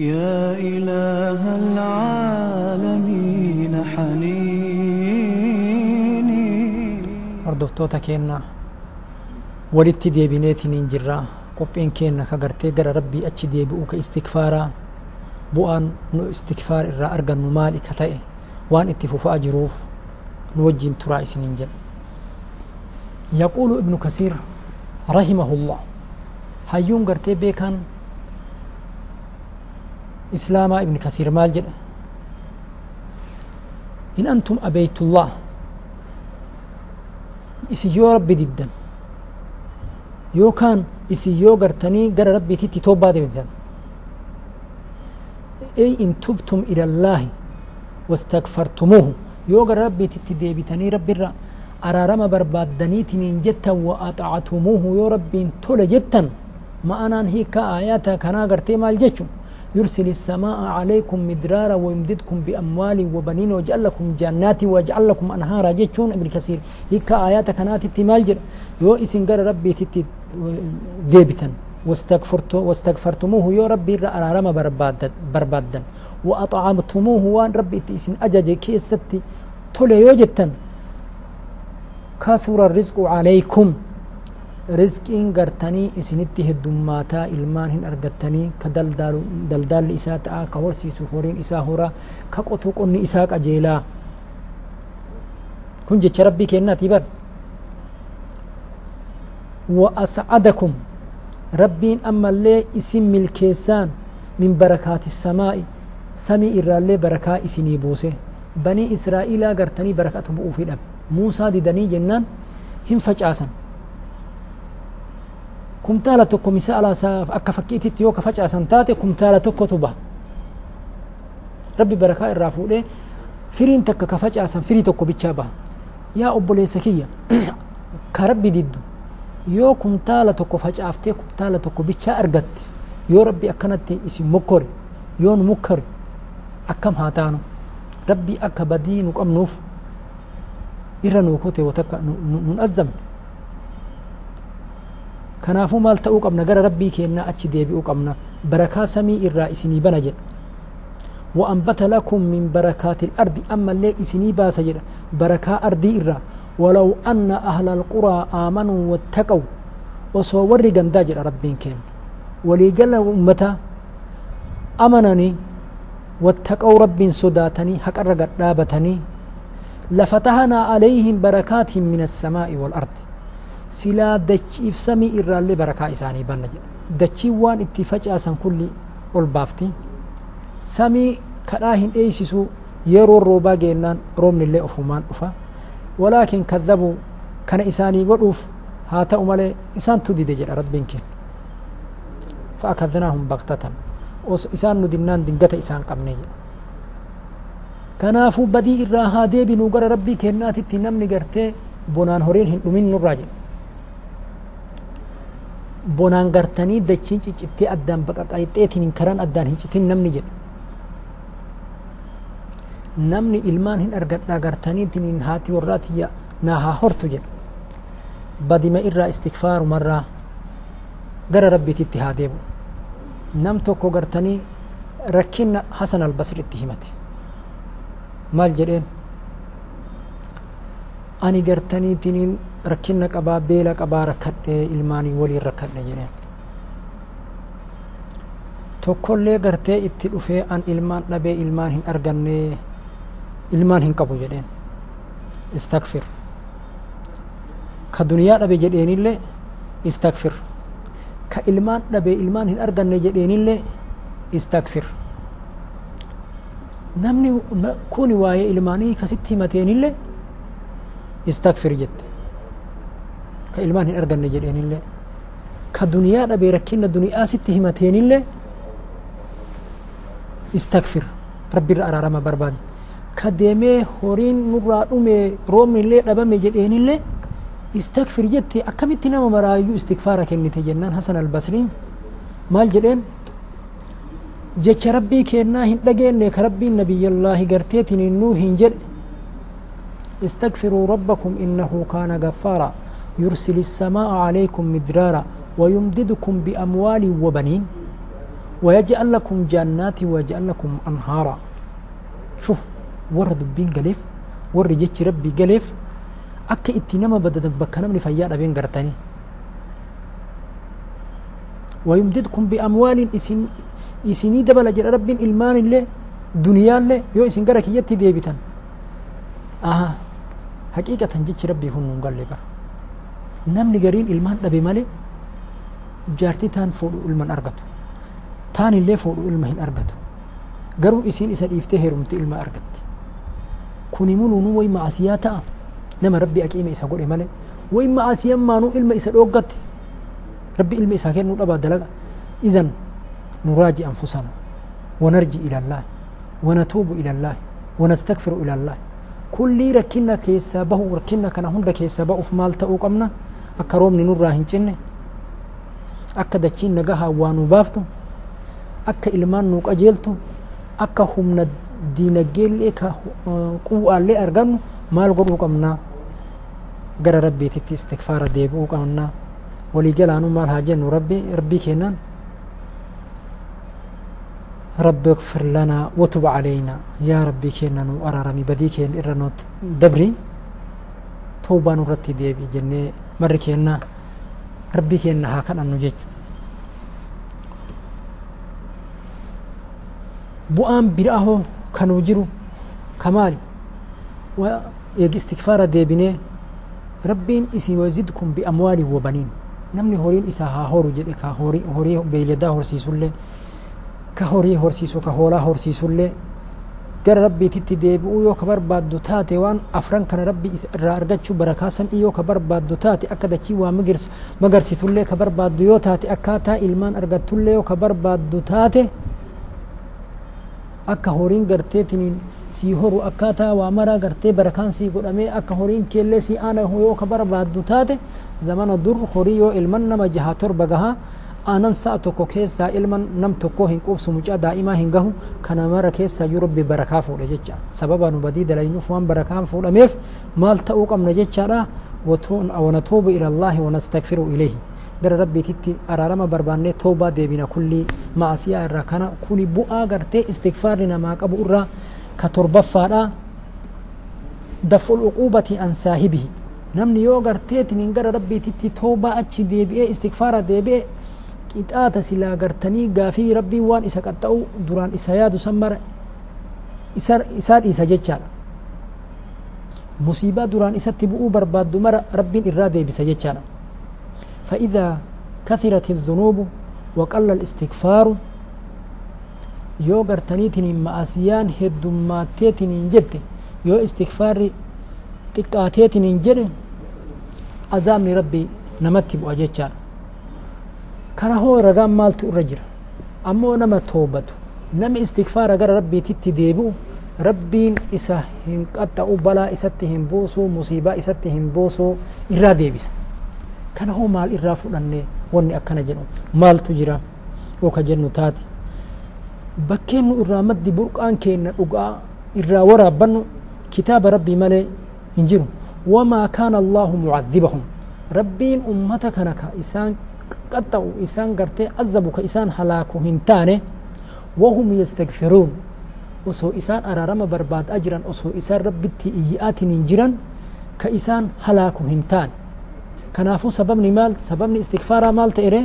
يا إله العالمين حنيني. أردفتو تكينا ولدت دي بنيتي ننجرا قبين كينا خغرتي قرى ربي أتش دي بؤك استكفارا بؤان نو استكفار إرى أرغن ممالك تأي وان اتفوف أجروف نوجين ترائس ننجر يقول ابن كثير رحمه الله هايون قرتي بيكان kasiir rahimahullah hayyuun gartee beekaan islaamaa ibni kasiir maal jedha in antum abeytullah isin yoo rabbi diddan yookaan isin yoo gartanii gara rabbiititti tobbaa deebitan ey in tubtum ila allaahi wastakfartumuuhu yoo gara rabbiititti deebitanii rabbirra araarama barbaaddaniitiniin jettan wa axactumuuhu yoo rabbiin tole jettan ma'anaan hiika aayaata kanaa gartee maal jechu يرسل السماء عليكم مدرارا ويمددكم بأموال وبنين ويجعل لكم جنات ويجعل لكم أنهارا. جيتشون ابن كثير؟ هيك آيات كانت تمال جر يو إسن قر ربي تتي ديبتا واستغفرت واستغفرتموه. يو ربي رما بربادا وأطعمتموه. وان ربي إسن أجج كيستي تولي يوجتا كسر الرزق عليكم. Rizqiin gartanii isinitti heddummaataa ilmaan hin argattanii ka daldaalli isaa ta'a ka horsiisu horiin isaa horaa ka qotu qonni isaa qajeelaa kun jecha rabbii kennaati bar wa ascadakum rabbiin ammallee isin milkeessaan min barakaati samaa'i samii irraallee barakaa isinii buuse banii israa'iilaa gartanii barakatu bu'uufi dhabe muusaa didanii jennaan hin facaasan kumtaala tokko misaala akka fakkiititti yoo ka facaasan taate kumtaala tokkotu baha rabbi barakaa irraa fuudhee firiin takka ka facaasan firii tokko bichaa baha yaa obboleessa kiyya ka rabbi diddu yoo kumtaala tokko facaaftee kumtaala tokko bichaa argatte yoo rabbi akkanatti isin mokkore yoo nu mokkore akkam haa taanu rabbi akka badii nu qabnuuf irra nuu kote watakka nun azzamne kanaafuu maal ta'uu qabna? Gara rabbii keenyaa achi deebi'uu qabna. Barakaa samii irraa isinii bana وأنبت لكم من بركات الأرض أما اللي إسني باس جدا بركة أرضي إرا ولو أن أهل القرى آمنوا واتقوا وصور جندا جدا ربين كين وليقل أمتا أمنني واتقوا رب صداتني حق الرقد دابتني لفتحنا عليهم بركات من السماء والأرض silaa dachiif samii irraallee barakaa isaanii banna jedha. Dachiin waan itti facaasan kulli ol baafti. Samii kadhaa hin dheeysisuu yeroo roobaa geennaan roobnillee ofumaan dhufa. Walaakin kadhabu kana isaanii godhuuf haa ta'u malee isaan tu dide jedha rabbiin kenna faa kadhanaa humbaktatan osoo keen فأكذناهم dingata isaan ندنان jedha. إسان badii irraa haa إراها gara rabbii ربي namni gartee bonaan horiin hin هن نمين jedha. Bonaan gartanii dachiin ciccittee addaan baqaqaxeetiin karaan addaan hin citin namni jedha namni ilmaan hin argadhaa gartaniitiin haati warraatiyya naa haa hortu jedha badima irraa istikfaarumarraa gara rabbiititti haa deebu nam tokko gartanii rakkinna hasan albasritti himate maal jedheen ani gartaniitiin rakkinna qabaa beela qabaa rakkadhe ilmaanii waliin rakkadhe jedheen tokkollee gartee itti dhufee an ilmaan dhabee ilmaan hin arganne ilmaan hin qabu jedheen istakfir ka duniyaa dhabe jedheenillee istakfir ka ilmaan dhabe ilmaan hin arganne jedheenillee istakfir namni kuni waa'ee ilmaanii kasitti himateenillee istakfir jette كإلمان إرجع نجر إني اللي كدنيا أبي ركينا دنيا ستي هما تيني اللي استغفر ربي الأرارة ما برباد كديمي هورين نورا أمي روم اللي أبا مجر إني اللي استغفر جت أكمل تنا ما مرايو استغفارك إني تجنا حسن البصري مال جلين جت ربي كنا هندجين كربي النبي الله قرتيتني نوه هنجر استغفروا ربكم إنه كان غفارا يرسل السماء عليكم مدرارا ويمددكم بأموال وبنين ويجعل لكم جنات ويجعل لكم أنهارا. شوف ورد دبين قليف ورد جتش ربي قليف أكا اتنما بدد بكنا من فيا بين قرتني ويمددكم بأموال إسن إسني دبل جر رب إلمان اللي دنيا اللي يو إسن قرك يتي ديبتن. آها حقيقة جتش ربي قال لي namni gariin ilmaan dhabe malee jaartii taan fuudhu ilman argatu taan illee fuudhu ilma hin argatu garuu isiin isa dhiiftee heerumte ilma argatti kuni munuunu way maasiyaa ta'a nama rabbi aqiime isa godhe malee way maasiyaan maanuu ilma isa dhooggatti rabbi ilma isaa kennuu dhabaa dalaga izan nuraaji anfusana ونرجي إلى الله ونتوب إلى الله ونستغفر إلى الله كل ركنا كيسا به ركنا كان هند كيسا به في مال تأو قمنا أكروم نورا هنجنة أكا دچين نجاها وانو بافتو أكا إلمان نوك أجيلتو أكا هم دين جيل إكا قوة اللي أرغنو مال قرو قمنا قرى ربي تتي استغفار ديبو قمنا ولي جلانو مال هاجن ربي ربي كينان رب اغفر لنا وتب علينا يا ربي كينا نو أرارمي بدي كين إرنوت دبري توبة نرتي ديبي جنة barri keennaa rabbi keenna haa kadhannu jechu bu'aan biraa hoo kanuu jiru kamaali? Eegi istikfaara deebinee rabbiin isii wazidkum biamwaalin wabaniin namni horiin isaa haa horu jedhe ka horii beeyladaa horsiisullee ka horii horsiisu ka hoolaa horsiisullee gara rabbiititti deebi'uu yoo ka barbaaddu taate waan afran kana rabbi irraa argachuu barakaa sam'ii yoo ka barbaaddu taate akka dachii waa magarsitullee ka barbaaddu yoo taate akkaataa ilmaan argattullee yoo ka barbaaddu taate akka horiin garteetiniin sii horu akkaataa waa maraa gartee barakaan sii godhamee akka horiin keellee sii aana yoo ka barbaaddu taate zamana dur horii yoo ilman nama jaha torba gahaa aanan sa'a tokko keessaa ilman nam tokko hin qubsu mucaa daa'imaa hin gahu kana mara keessaa yoo rabbi barakaa fuudha jecha sababa nu badii dalaynuuf waan barakaan fuudhameef maal ta'uu qabna jechaadha wanatuubu ila wanastakfiru ilayhi gara rabbiititti araarama barbaannee toobaa deebina kulli maasiyaa irraa kana kuni bu'aa gartee istikfaarri namaa qabu irraa ka torbaffaadha daf'ul uquubati an saahibihi namni yoo garteetiin gara rabbiititti toobaa achi deebi'ee istikfaara deebi'ee qixaata silaa gartanii gaafii rabbiin waan isa qaxxa'u duraan isa yaadu san mara isaa dhiisa jechaadha musiibaa duraan isatti bu'uu barbaaddu mara rabbiin irraa deebisa jechaadha فإذا كثرت الذنوب وقل الاستغفار يو غرتنيتين مأسيان هدوماتيتين جد يو استغفار تقاتيتين جد عذاب ربي نمتي بأجيتشان كان هو رقم مالت الرجل أما نما توبته نما استغفار قال ربي تتديبو ربي إسا هن قطع بلا إساتهم بوسو مصيبة إساتهم بوسو إرا ديبس كان هو مال إرا فلاني واني أكنا جنو مال تجرا وكا جنو تاتي بكينو إرا مدي برقان كينا أقا إرا ورا بنو كتاب ربي مالي إنجيرو وما كان الله معذبهم ربين أمتك نكا إسان gartee azabu ka isaan halaaku hin taane wahum yastakfiruun osoo isaan araarama barbaadaa jiran osoo isaan rabbitti iyyi'aatiin hin jiran ka isaan halaaku hin taane kanaafuu sababni maal sababni istikfaaraa maal ta'ere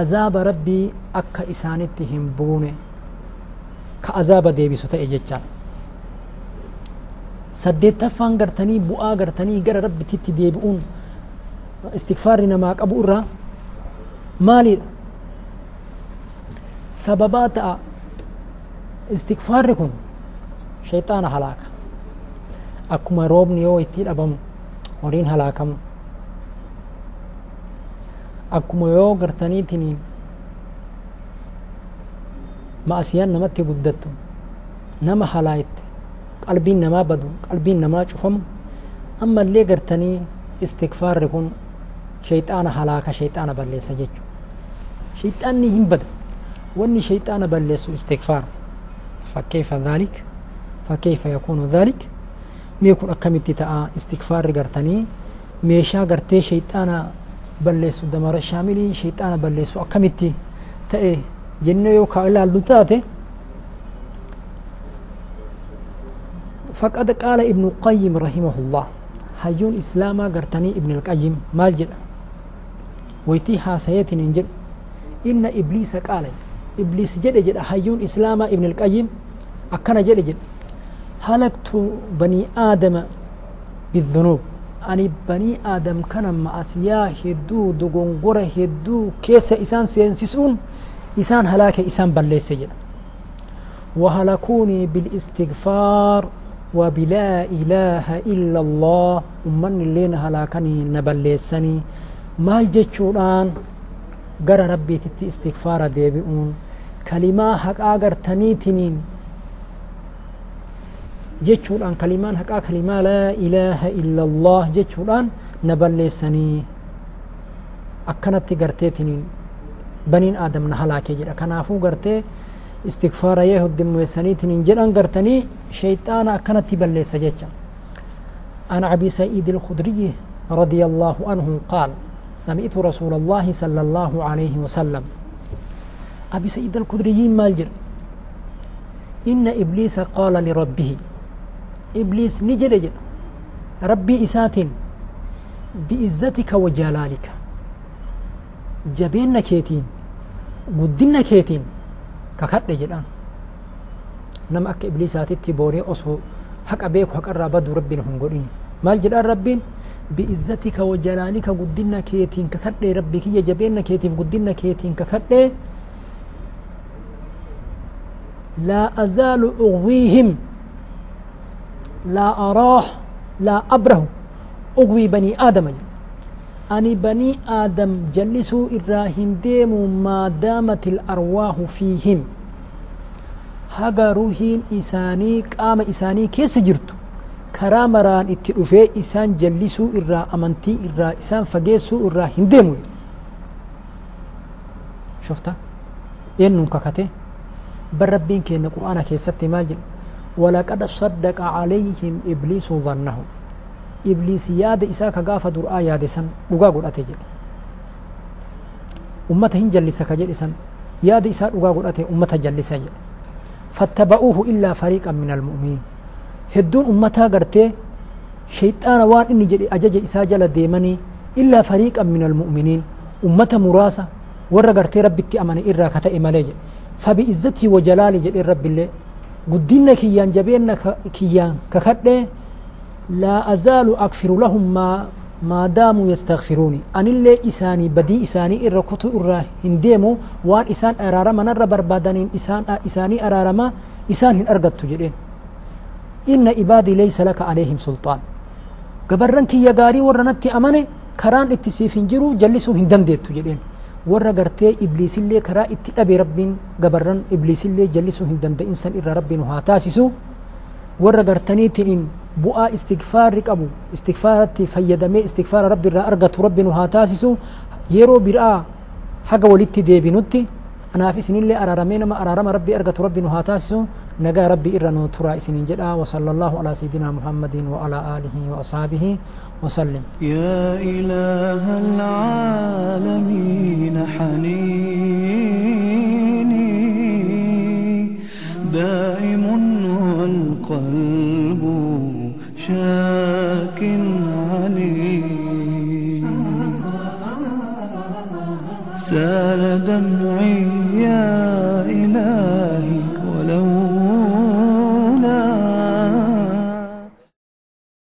azaaba rabbii akka isaanitti hin buune ka azaaba deebisu ta'e jechaa saddeettaffaan gartanii bu'aa gartanii gara rabbititti deebi'uun istikfaarri namaa qabu irraa مالي سببات استغفاركم شيطان هلاك. أكما روبني يو يتير أبم. ورين هلاكم. أكما يو قرتني تنين. ما أسيان نما تقدتو نما هلايت. قلبين نما بدو قلبين نما شوفم. أما اللي قرتني استغفاركم shayxaana balleessa jechuudha shayxaanni hin bada wanni shayxaana balleessu istikfaar fakkeeffa dhaalik fakkeeffa yakuunu dhaalik mee kun akkamitti ta'a istikfaarri gartanii meeshaa gartee shayxaana balleessu damara shaamilii shayxaana balleessu akkamitti ta'e jennee yoo kaa ilaallu taate فقد قال ابن القيم رحمه الله هيون إسلاما قرتني ابن القيم مال جد ويتي حاسيت ننجد. إن إبليس قال إبليس جد جد هيون إسلاما ابن القيم أكنا جد جد. هلكت بني آدم بالذنوب. أني بني آدم كان مع أسيا هدو دغنغورة هدو كيس إسان سينسسون إسان هلاك إسان بليس جد. وهلكوني بالإستغفار وبلا إله إلا الله أمن اللين هلاكني نبليسني. جتشوران غر ربي تتي استغفار ديبئون كلمة حق آغر تنيتنين جتشوران كلمان حق كلمة لا إله إلا الله جتشوران نبليسني أكنت غرتيتنين بنين آدم نهلاكي جدا كنافو غرتي استغفار يهود موسنيتين جدان غرتني شيطان أكنت بلس جتشا عن أبي سعيد الخدري رضي الله عنه قال سمعت رسول الله صلى الله عليه وسلم. أبي سعيد الخدري مالجر إن إبليس قال لربه إبليس نجد ربي إسات بإزتك وجلالك. جبين كيتين قدنا كيتين. jedhaan nama akka ibliisaatitti boonee osoo haqa beeku haqarraa baduu rabbiin hin godhini maal jedhaan rabbiin biizzatika wajalaalika guddina keetiin kakadhe rabbi kiyya jabeenna keetiif guddina keetiin kakadhe laa azaalu ughwiihim laa araah laa abrahu ughwii banii aadama jedhu ani banii aadam jallisuu irraa hin deemu maadaamat ilarwaahu fiihim haga ruhiin isaanii qaama isaanii keessa jirtu karaa maraan itti dhufee isaan jallisuu irraa amantii irraa isaan fageessuu irraa hin deemu shufta eennuun kakate bar rabbiin keenya qur'aana keessatti maal jedha calayhim ibliisu dhannahu ibliis yaada isaa ka gaafa dur'aa yaade san dhugaa godhate jedhe ummata hin jallisa ka jedhe san yaada isaa dhugaa godhate ummata jallisa jedhe fattaba'uuhu illaa fariiqan min almu'miniin hedduun ummataa gartee shayxaana waan inni jedhe ajaja isaa jala deemanii illaa fariiqan min almu'miniin ummata muraasa warra gartee rabbitti amane irraa ka ta'e malee jedhe fabi'izzatii wajalaali jedhe rabbillee guddinna kiyyaan jabeenna kiyyaan kakadhee لا أزال أغفر لهم ما ما داموا يستغفروني أن اللي إساني بدي إساني إرى كتو إرى هنديمو وان إسان أرارما نرى بربادانين إسان إساني أرارما إسان هن أرغت تجرين إن إبادي ليس لك عليهم سلطان قبرن كي يغاري ورنتي أماني كران اتسيف هنجرو جلسو هندن ديت تجرين warra gartee ibliisillee karaa itti dhabe rabbiin gabarran ibliisillee jallisuu hin danda'in san irra rabbiin haa taasisu warra gartaniitiin bu'aa istigfaarri qabu istigfaaratti fayyadamee istigfaara rabbi irraa argatu rabbi nu haa taasisu yeroo biraa haga walitti deebinutti anaaf isinillee araaramee nama araarama rabbi argatu rabbi nu haa taasisu rabbi irra nu turaa isiniin jedha وصلى الله على سيدنا محمد وعلى آله وأصحابه وسلم. يا إله العالمين حنيني دائم والقلب شاك عليم سال دمعي